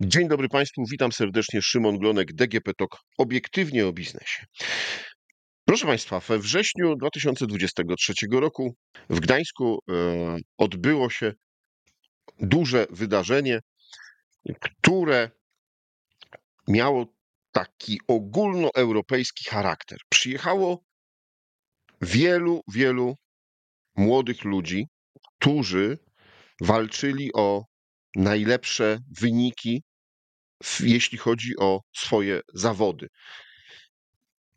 Dzień dobry Państwu, witam serdecznie. Szymon Glonek, DGP TOK, obiektywnie o biznesie. Proszę Państwa, we wrześniu 2023 roku w Gdańsku e, odbyło się duże wydarzenie, które miało taki ogólnoeuropejski charakter. Przyjechało wielu, wielu młodych ludzi, którzy walczyli o najlepsze wyniki, jeśli chodzi o swoje zawody.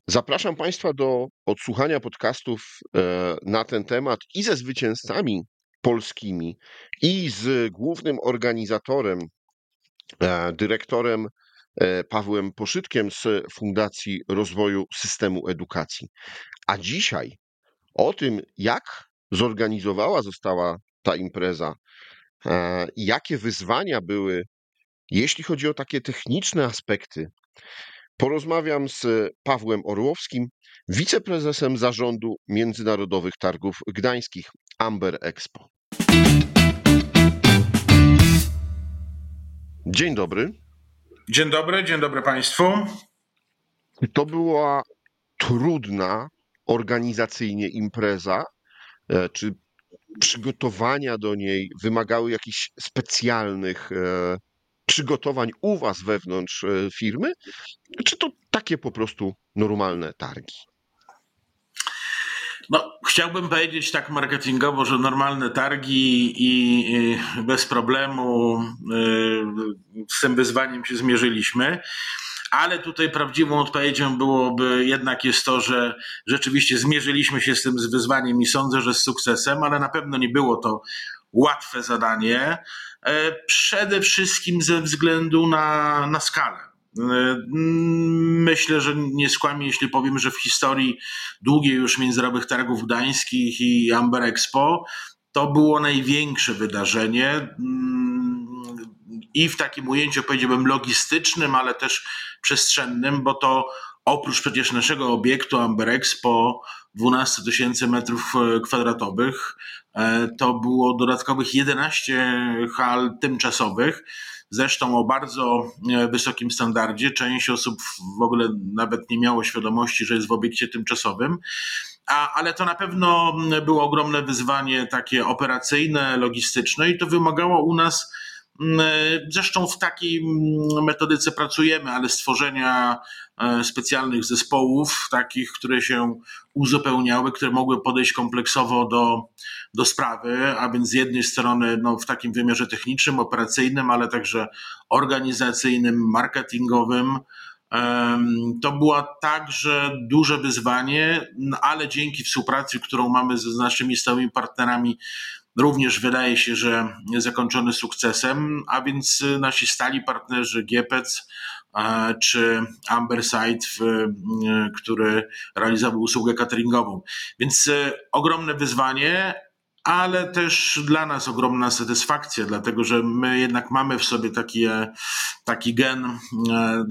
Zapraszam Państwa do odsłuchania podcastów e, na ten temat i ze zwycięzcami polskimi, i z głównym organizatorem, e, dyrektorem e, Pawłem Poszytkiem z Fundacji Rozwoju Systemu Edukacji. A dzisiaj o tym, jak zorganizowała została ta impreza, jakie wyzwania były, jeśli chodzi o takie techniczne aspekty. Porozmawiam z Pawłem Orłowskim, wiceprezesem zarządu Międzynarodowych Targów Gdańskich Amber Expo. Dzień dobry. Dzień dobry, dzień dobry Państwu. To była trudna organizacyjnie impreza. E, czy przygotowania do niej wymagały jakichś specjalnych e, przygotowań u Was wewnątrz e, firmy, czy to takie po prostu normalne targi? No, chciałbym powiedzieć tak marketingowo, że normalne targi i, bez problemu y, z tym wyzwaniem się zmierzyliśmy ale tutaj prawdziwą odpowiedzią byłoby jednak jest to, że rzeczywiście zmierzyliśmy się z tym wyzwaniem i sądzę, że z sukcesem, ale na pewno nie było to łatwe zadanie. E, przede wszystkim ze względu na, na skalę. E, myślę, że nie skłamię, jeśli powiem, że w historii długiej już Międzynarodowych Targów Gdańskich i Amber Expo to było największe wydarzenie i w takim ujęciu powiedziałbym logistycznym, ale też przestrzennym, bo to oprócz przecież naszego obiektu Amber Expo 12 tysięcy metrów e, kwadratowych, e, to było dodatkowych 11 hal tymczasowych, zresztą o bardzo e, wysokim standardzie. Część osób w ogóle nawet nie miało świadomości, że jest w obiekcie tymczasowym. A, ale to na pewno było ogromne wyzwanie takie operacyjne, logistyczne i to wymagało u nas zresztą w takiej mm, metodyce pracujemy, ale stworzenia e, specjalnych zespołów, takich, które się uzupełniały, które mogły podejść kompleksowo do, do sprawy, a więc z jednej strony no, w takim wymiarze technicznym, operacyjnym, ale także organizacyjnym, marketingowym. To była także duże wyzwanie, ale dzięki współpracy, którą mamy z naszymi stałymi partnerami również wydaje się, że zakończony sukcesem, a więc nasi stali partnerzy GPEC czy Amberside, który realizował usługę cateringową. Więc e, ogromne wyzwanie, ale też dla nas ogromna satysfakcja, dlatego że my jednak mamy w sobie taki, e, taki gen, e,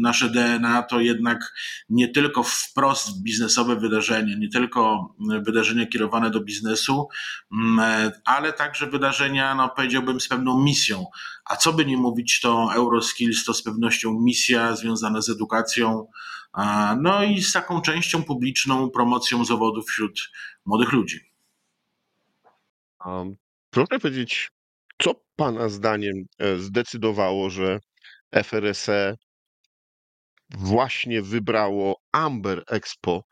nasze DNA to jednak nie tylko wprost biznesowe wydarzenie, nie tylko wydarzenia kierowane do biznesu, e, ale także wydarzenia, no powiedziałbym, z pewną misją. A co by nie mówić, to Euroskills to z pewnością misja związana z edukacją, no i z taką częścią publiczną, promocją zawodów wśród młodych ludzi. Proszę powiedzieć, co Pana zdaniem e, zdecydowało, że FRSE właśnie wybrało Amber Expo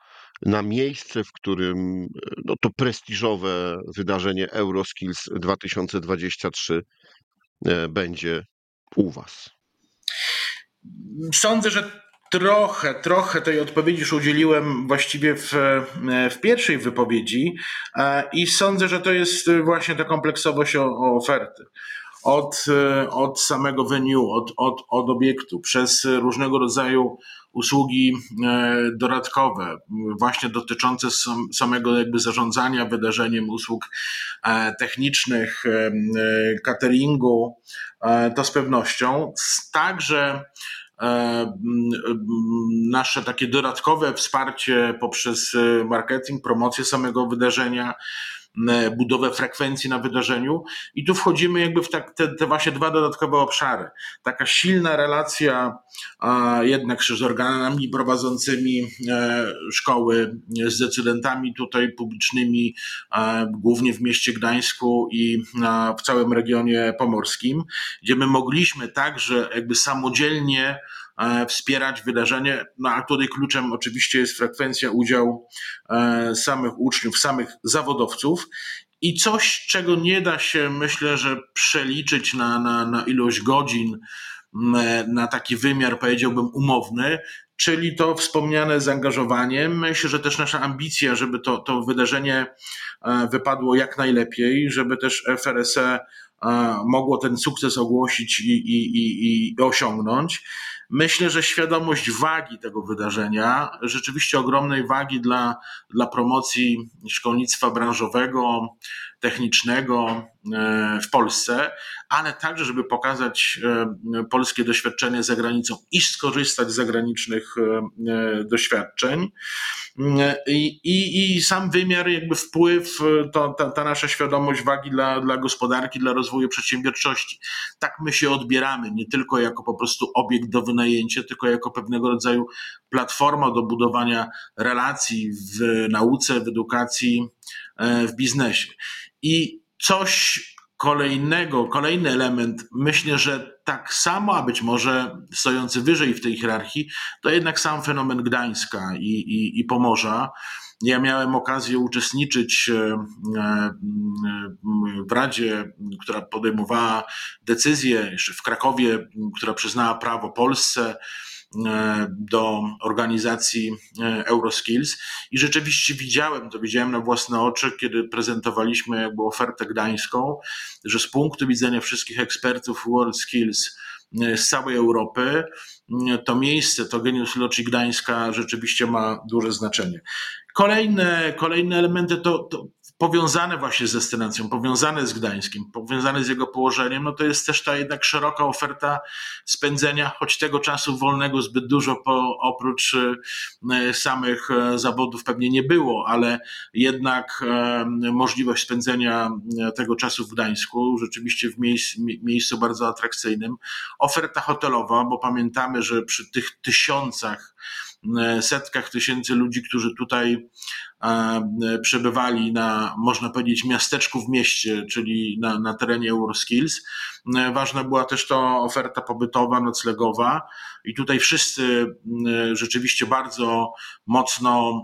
na miejsce, w którym e, no, to prestiżowe wydarzenie Euroskills 2023 e, będzie u Was? Sądzę, że Trochę, trochę tej odpowiedzi już udzieliłem właściwie w, w pierwszej wypowiedzi e, i sądzę, że to jest właśnie ta kompleksowość o, o oferty. Od, od samego venue, od, od, od obiektu, przez różnego rodzaju usługi e, dodatkowe, właśnie dotyczące samego jakby zarządzania wydarzeniem, usług e, technicznych, cateringu, to z pewnością. Także E, nasze takie dodatkowe wsparcie poprzez e, marketing, promocję samego wydarzenia, budowę frekwencji na wydarzeniu. I tu wchodzimy jakby w tak, te, te właśnie dwa dodatkowe obszary. Taka silna relacja jednak z organami prowadzącymi szkoły, z decydentami tutaj publicznymi, głównie w mieście Gdańsku i w całym regionie pomorskim, gdzie my mogliśmy także jakby samodzielnie e, wspierać wydarzenie. No a tutaj kluczem oczywiście jest frekwencja, udział e, samych uczniów, samych zawodowców. I coś, czego nie da się, myślę, że przeliczyć na, na, na ilość godzin, na taki wymiar, powiedziałbym, umowny, czyli to wspomniane zaangażowanie. Myślę, że też nasza ambicja, żeby to, to wydarzenie e, wypadło jak najlepiej, żeby też FRSE mogło ten sukces ogłosić i, i, i, i osiągnąć. Myślę, że świadomość wagi tego wydarzenia, rzeczywiście ogromnej wagi dla, dla promocji szkolnictwa branżowego, technicznego e, w Polsce, ale także, żeby pokazać e, polskie doświadczenie za granicą i skorzystać z zagranicznych e, doświadczeń. I, i, i sam wymiar, jakby wpływ, to, ta, ta, nasza świadomość wagi dla, dla gospodarki, dla rozwoju przedsiębiorczości. Tak my się odbieramy, nie tylko jako po prostu obiekt do wynajęcia, tylko jako pewnego rodzaju platforma do budowania relacji w nauce, w edukacji, w biznesie. I coś kolejnego, kolejny element, myślę, że tak samo, a być może stojący wyżej w tej hierarchii, to jednak sam fenomen Gdańska i, i, i Pomorza. Ja miałem okazję uczestniczyć e, e, w Radzie, która podejmowała decyzję, jeszcze w Krakowie, która przyznała prawo Polsce do organizacji e, Euroskills i rzeczywiście widziałem, to widziałem na własne oczy, kiedy prezentowaliśmy jakby ofertę gdańską, że z punktu widzenia wszystkich ekspertów World Skills e, z całej Europy, to miejsce, to Genius Loci Gdańska rzeczywiście ma duże znaczenie. Kolejne, kolejne elementy to, to powiązane właśnie z destynacją, powiązane z Gdańskim, powiązane z jego położeniem, no to jest też ta jednak szeroka oferta spędzenia, choć tego czasu wolnego zbyt dużo po, oprócz e, samych e, zawodów pewnie nie było, ale jednak e, możliwość spędzenia tego czasu w Gdańsku, rzeczywiście w miejscu, miejscu bardzo atrakcyjnym. Oferta hotelowa, bo pamiętamy, że przy tych tysiącach setkach tysięcy ludzi, którzy tutaj przebywali na, można powiedzieć, miasteczku w mieście, czyli na, na terenie Euroskills. Ważna była też to oferta pobytowa, noclegowa i tutaj wszyscy rzeczywiście bardzo mocno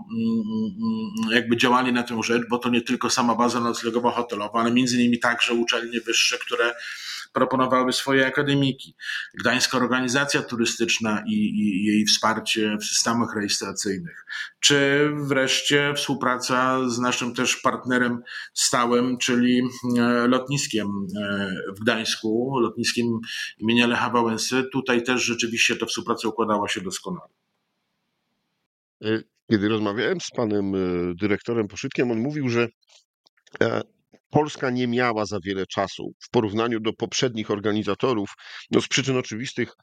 jakby działali na tę rzecz, bo to nie tylko sama baza noclegowa, hotelowa, ale między innymi także uczelnie wyższe, które proponowały swoje akademiki. Gdańska Organizacja Turystyczna i, i jej wsparcie w systemach rejestracyjnych, czy wreszcie współpraca z naszym też partnerem stałym, czyli e, lotniskiem e, w Gdańsku, lotniskiem imienia Lecha Wałęsy. Tutaj też rzeczywiście ta współpraca układała się doskonale. E, kiedy rozmawiałem z panem dyrektorem Poszytkiem, on mówił, że Polska nie miała za wiele czasu w porównaniu do poprzednich organizatorów. No z przyczyn oczywistych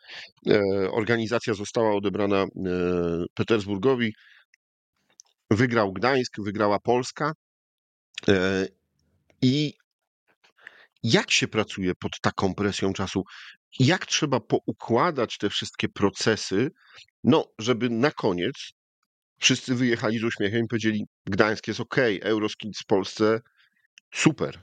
e, organizacja została odebrana e, Petersburgowi. Wygrał Gdańsk, wygrała Polska. E, I jak się pracuje pod taką presją czasu? Jak trzeba poukładać te wszystkie procesy, no, żeby na koniec wszyscy wyjechali z uśmiechem i powiedzieli: Gdańsk jest ok, Euroskid w Polsce Super.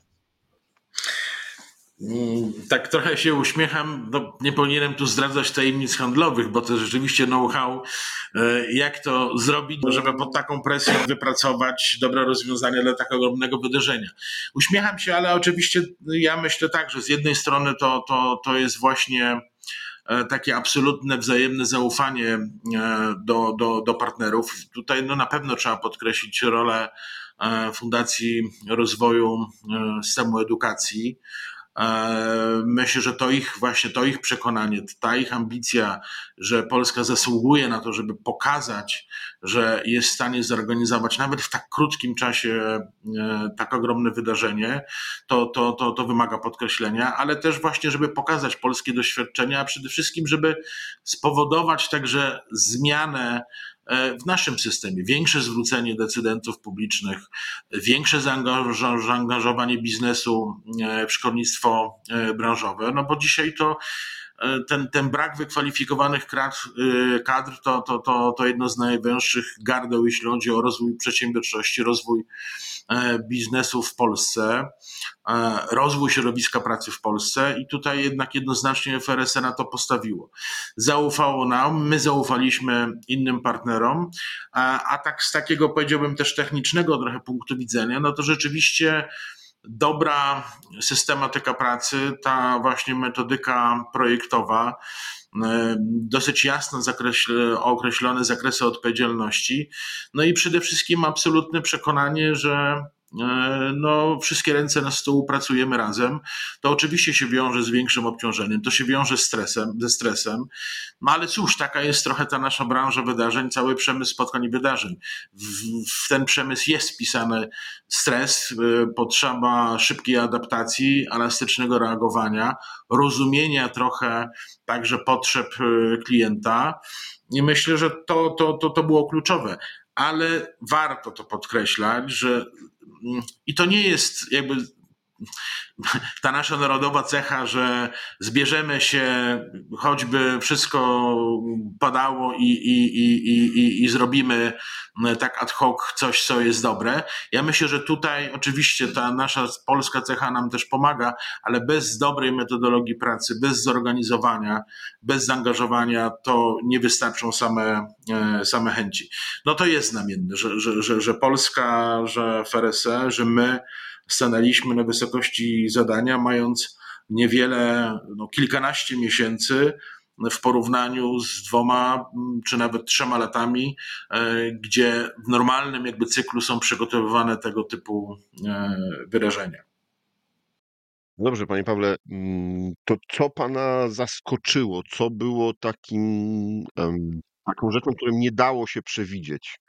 Mm, tak trochę się uśmiecham, no nie powinienem tu zdradzać tajemnic handlowych, bo to rzeczywiście know-how, e, jak to zrobić, żeby pod taką presją wypracować dobre rozwiązania dla tak ogromnego wydarzenia. Uśmiecham się, ale oczywiście ja myślę tak, że z jednej strony to, to, to jest właśnie e, takie absolutne wzajemne zaufanie e, do, do, do partnerów. Tutaj no, na pewno trzeba podkreślić rolę Fundacji Rozwoju e, Systemu Edukacji. E, myślę, że to ich właśnie to ich przekonanie, ta ich ambicja, że Polska zasługuje na to, żeby pokazać, że jest w stanie zorganizować nawet w tak krótkim czasie tak ogromne wydarzenie, to, to, to, to wymaga podkreślenia, ale też właśnie, żeby pokazać polskie doświadczenia, a przede wszystkim, żeby spowodować także zmianę w naszym systemie. Większe zwrócenie decydentów publicznych, większe zaangażowanie biznesu w szkolnictwo branżowe, no bo dzisiaj to ten, ten brak wykwalifikowanych kadr, kadr to, to, to, to jedno z najwęższych gardeł, jeśli chodzi o rozwój przedsiębiorczości, rozwój E, biznesu w Polsce, e, rozwój środowiska pracy w Polsce i tutaj jednak jednoznacznie FRS na to postawiło. Zaufało nam, my zaufaliśmy innym partnerom, a, a tak z takiego powiedziałbym też technicznego trochę punktu widzenia, no to rzeczywiście dobra systematyka pracy, ta właśnie metodyka projektowa, e, dosyć jasno określone zakresy odpowiedzialności, no i przede wszystkim absolutne przekonanie, że no, wszystkie ręce na stół, pracujemy razem. To oczywiście się wiąże z większym obciążeniem, to się wiąże z stresem, ze stresem, no ale cóż, taka jest trochę ta nasza branża wydarzeń, cały przemysł spotkań i wydarzeń. W, w ten przemysł jest wpisany stres, e, potrzeba szybkiej adaptacji, elastycznego reagowania, rozumienia trochę także potrzeb e, klienta. I myślę, że to, to, to, to było kluczowe ale warto to podkreślać, że i to nie jest jakby ta nasza narodowa cecha, że zbierzemy się, choćby wszystko padało i, i, i, i, i zrobimy tak ad hoc coś, co jest dobre. Ja myślę, że tutaj oczywiście ta nasza polska cecha nam też pomaga, ale bez dobrej metodologii pracy, bez zorganizowania, bez zaangażowania, to nie wystarczą same, e, same chęci. No to jest znamienne, że, że, że, że Polska, że FRSE, że my stanęliśmy na wysokości zadania, mając niewiele, no kilkanaście miesięcy w porównaniu z dwoma czy nawet trzema latami, e, gdzie w normalnym jakby cyklu są przygotowywane tego typu e, wyrażenia. Dobrze, panie Pawle, mm, to co pana zaskoczyło? Co było takim, taką rzeczą, którą nie dało się przewidzieć?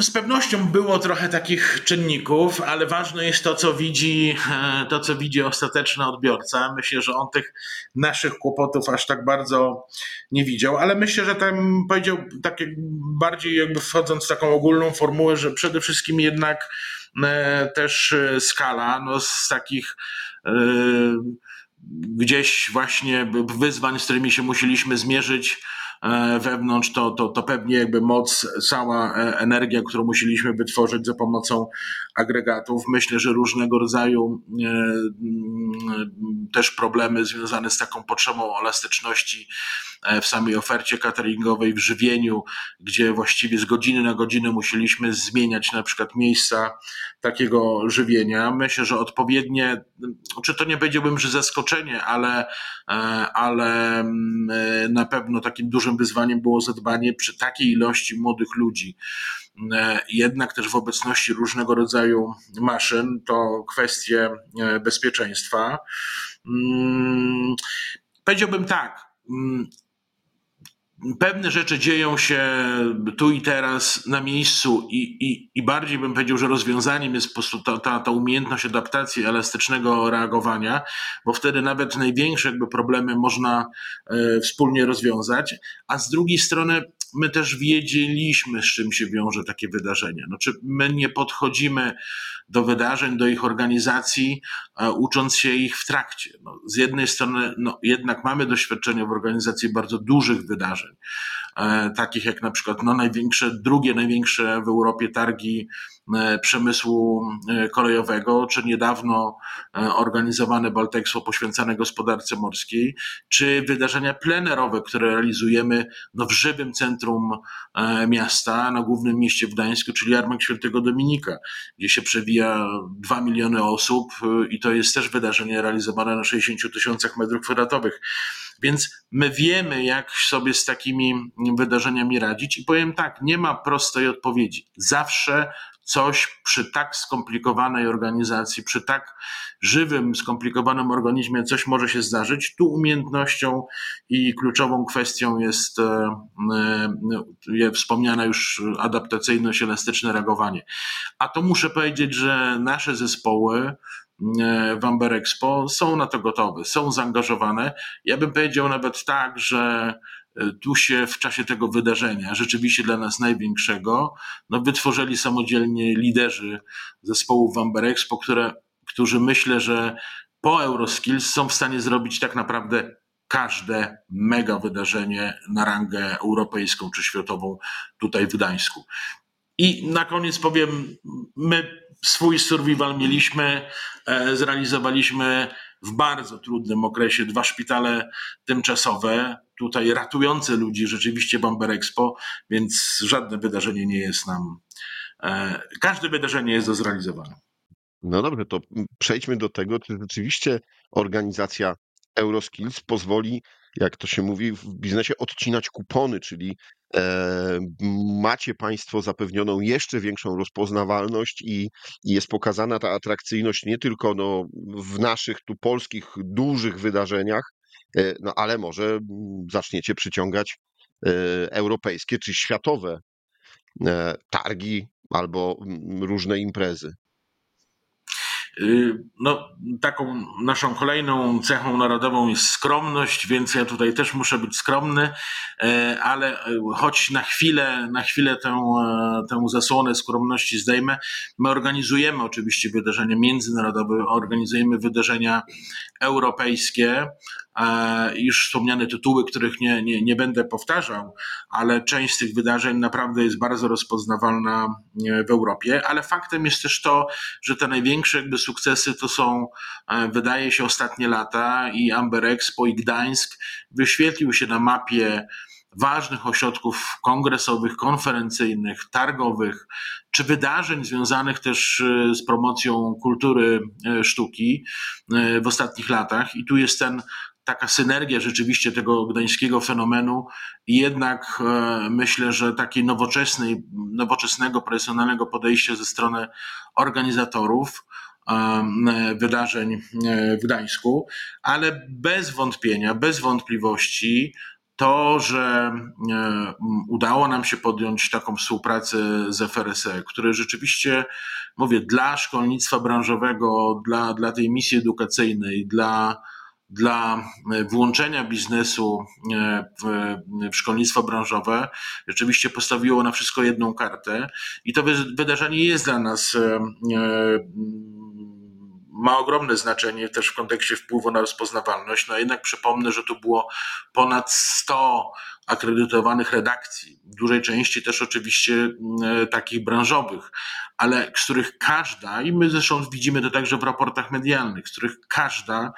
Z pewnością było trochę takich czynników, ale ważne jest to, co widzi, e, to, co widzi ostateczny odbiorca. Myślę, że on tych naszych kłopotów aż tak bardzo nie widział, ale myślę, że tam powiedział tak bardziej jakby wchodząc w taką ogólną formułę, że przede wszystkim jednak e, też e, skala, no z takich gdzieś właśnie wyzwań, z którymi się musieliśmy zmierzyć, wewnątrz, to, to, to pewnie jakby moc, cała e, energia, którą musieliśmy wytworzyć za pomocą agregatów. Myślę, że różnego rodzaju e, też problemy związane z taką potrzebą elastyczności w samej ofercie cateringowej, w żywieniu, gdzie właściwie z godziny na godzinę musieliśmy zmieniać na przykład miejsca takiego żywienia. Myślę, że odpowiednie, czy to nie powiedziałbym, że zaskoczenie, ale, ale mm, na pewno takim dużym wyzwaniem było zadbanie przy takiej ilości młodych ludzi E, jednak też w obecności różnego rodzaju maszyn to kwestie e, bezpieczeństwa. Mm, powiedziałbym tak. Pewne rzeczy dzieją się tu i teraz na miejscu i, i, i bardziej bym powiedział, że rozwiązaniem jest po prostu ta, ta, ta umiejętność adaptacji, elastycznego reagowania, bo wtedy nawet największe jakby problemy można e, wspólnie rozwiązać, a z drugiej strony my też wiedzieliśmy, z czym się wiąże takie wydarzenie. Znaczy, my nie podchodzimy do wydarzeń, do ich organizacji, ucząc się ich w trakcie. No, z jednej strony, no, jednak mamy doświadczenie w organizacji bardzo dużych wydarzeń, e, takich jak na przykład no, największe, drugie największe w Europie targi E, przemysłu e, kolejowego, czy niedawno e, organizowane Baltexpo poświęcone gospodarce morskiej, czy wydarzenia plenerowe, które realizujemy no, w żywym centrum miasta, na głównym mieście w Gdańsku, czyli Jarmark Świętego Dominika, gdzie się przewija 2 miliony osób i to jest też wydarzenie realizowane na 60 tysiącach metrów kwadratowych. Więc my wiemy, jak sobie z takimi wydarzeniami radzić, i powiem tak: nie ma prostej odpowiedzi. Zawsze coś przy tak skomplikowanej organizacji, przy tak żywym, skomplikowanym organizmie, coś może się zdarzyć. Tu umiejętnością i kluczową kwestią jest e, wspomniana już adaptacyjność, elastyczne reagowanie. A to muszę powiedzieć, że nasze zespoły, w Amber Expo są na to gotowe, są zaangażowane. Ja bym powiedział nawet tak, że e, tu się w czasie tego wydarzenia, rzeczywiście dla nas największego, no wytworzyli samodzielnie liderzy zespołów w Amber Expo, które, którzy myślę, że po Euroskills są w stanie zrobić tak naprawdę każde mega wydarzenie na rangę europejską czy światową tutaj w Gdańsku. I na koniec powiem, my swój survival mieliśmy, e, zrealizowaliśmy w bardzo trudnym okresie dwa szpitale tymczasowe, tutaj ratujące ludzi rzeczywiście Bamber Expo, więc żadne wydarzenie nie jest nam, e, każde wydarzenie jest do zrealizowania. No dobrze, to przejdźmy do tego, czy rzeczywiście organizacja Euroskills pozwoli, jak to się mówi w biznesie, odcinać kupony, czyli e, macie Państwo zapewnioną jeszcze większą rozpoznawalność i, jest pokazana ta atrakcyjność nie tylko no, w naszych tu polskich dużych wydarzeniach, e, no, ale może zaczniecie przyciągać e, europejskie czy światowe targi albo różne imprezy. Y, no, taką naszą kolejną cechą narodową jest skromność, więc ja tutaj też muszę być skromny, e, ale e, choć na chwilę, na chwilę tę, e, tę zasłonę skromności zdejmę, my organizujemy oczywiście wydarzenia międzynarodowe, organizujemy wydarzenia europejskie, już wspomniane tytuły, których nie, nie, nie będę powtarzał, ale część z tych wydarzeń naprawdę jest bardzo rozpoznawalna w Europie, ale faktem jest też to, że te największe jakby sukcesy to są, e, wydaje się, ostatnie lata i Amber Expo i Gdańsk wyświetlił się na mapie ważnych ośrodków kongresowych, konferencyjnych, targowych, czy wydarzeń związanych też e, z promocją kultury e, sztuki w ostatnich latach. I tu jest ten taka synergia rzeczywiście tego gdańskiego fenomenu. I jednak e, myślę, że takiej nowoczesnej, nowoczesnego, profesjonalnego podejścia ze strony organizatorów e, wydarzeń e, w Gdańsku, ale bez wątpienia, bez wątpliwości to, że udało nam się podjąć taką współpracę z FRSE, które rzeczywiście, mówię, dla szkolnictwa branżowego, dla, dla tej misji edukacyjnej, dla dla e, włączenia biznesu e, w, w szkolnictwo branżowe rzeczywiście postawiło na wszystko jedną kartę i to wydarzenie jest dla nas e, ma ogromne znaczenie też w kontekście wpływu na rozpoznawalność. No jednak przypomnę, że tu było ponad 100 akredytowanych redakcji, w dużej części też oczywiście takich branżowych, ale z których każda, i my zresztą widzimy to także w raportach medialnych, z których każda,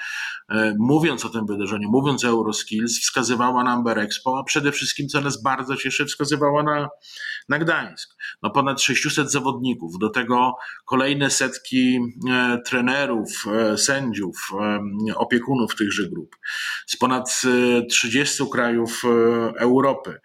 e, mówiąc o tym wydarzeniu, mówiąc o Euroskills, wskazywała na Amber Expo, a przede wszystkim, co nas bardzo cieszy, wskazywała na, na Gdańsk. No ponad 600 zawodników, do tego kolejne setki e, trenerów, e, sędziów, opiekunów tychże grup, ponad 30 krajów Europy.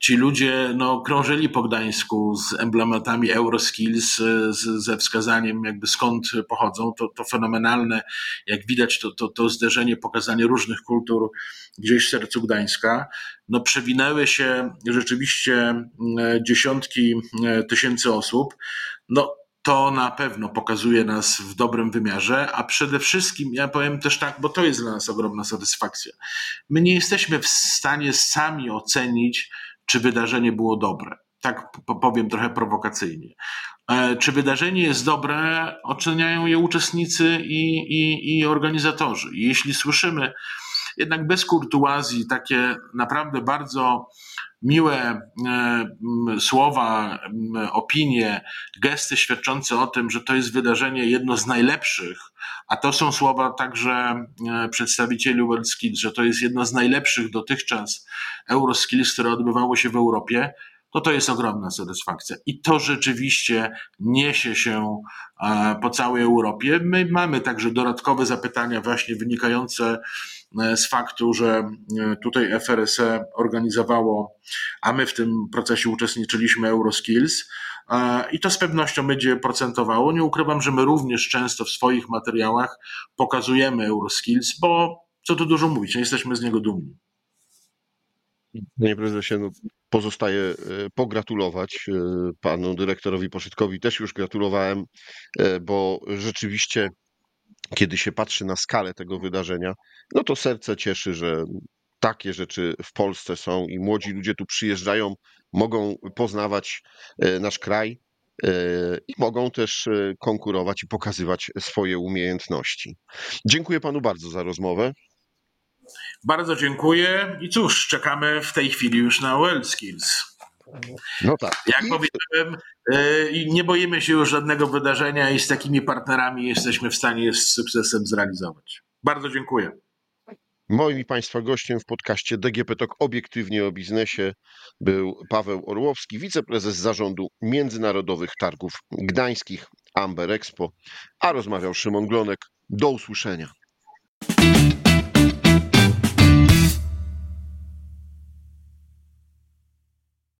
Ci ludzie no, krążyli po Gdańsku z emblematami Euroskills, z, ze wskazaniem jakby skąd pochodzą. To, to fenomenalne, jak widać, to, to, to zderzenie, pokazanie różnych kultur gdzieś w sercu Gdańska. No, przewinęły się rzeczywiście e, dziesiątki e, tysięcy osób. No, to na pewno pokazuje nas w dobrym wymiarze, a przede wszystkim, ja powiem też tak, bo to jest dla nas ogromna satysfakcja. My nie jesteśmy w stanie sami ocenić, czy wydarzenie było dobre. Tak powiem trochę prowokacyjnie. E, czy wydarzenie jest dobre, oceniają je uczestnicy i, i, i organizatorzy. Jeśli słyszymy jednak bez kurtuazji takie naprawdę bardzo miłe e, słowa, opinie, gesty świadczące o tym, że to jest wydarzenie jedno z najlepszych, a to są słowa także e, przedstawicieli WorldSkills, że to jest jedno z najlepszych dotychczas Euroskills, które odbywało się w Europie, to to jest ogromna satysfakcja. I to rzeczywiście niesie się e, po całej Europie. My mamy także dodatkowe zapytania właśnie wynikające z faktu, że e, tutaj FRSE organizowało, a my w tym procesie uczestniczyliśmy Euroskills, i to z pewnością będzie procentowało. Nie ukrywam, że my również często w swoich materiałach pokazujemy Euroskills, bo co tu dużo mówić, nie jesteśmy z niego dumni. Panie prezesie, no, pozostaje e, pogratulować e, panu dyrektorowi Poszytkowi. Też już gratulowałem, e, bo rzeczywiście, kiedy się patrzy na skalę tego wydarzenia, no to serce cieszy, że takie rzeczy w Polsce są i młodzi ludzie tu przyjeżdżają, mogą poznawać nasz kraj i mogą też konkurować i pokazywać swoje umiejętności. Dziękuję panu bardzo za rozmowę. Bardzo dziękuję i cóż, czekamy w tej chwili już na WorldSkills. No tak. Jak I... powiedziałem, nie boimy się już żadnego wydarzenia i z takimi partnerami jesteśmy w stanie z sukcesem zrealizować. Bardzo dziękuję. Moim i Państwa gościem w podcaście DGP Talk obiektywnie o biznesie był Paweł Orłowski, wiceprezes zarządu Międzynarodowych Targów Gdańskich Amber Expo, a rozmawiał Szymon Glonek. Do usłyszenia.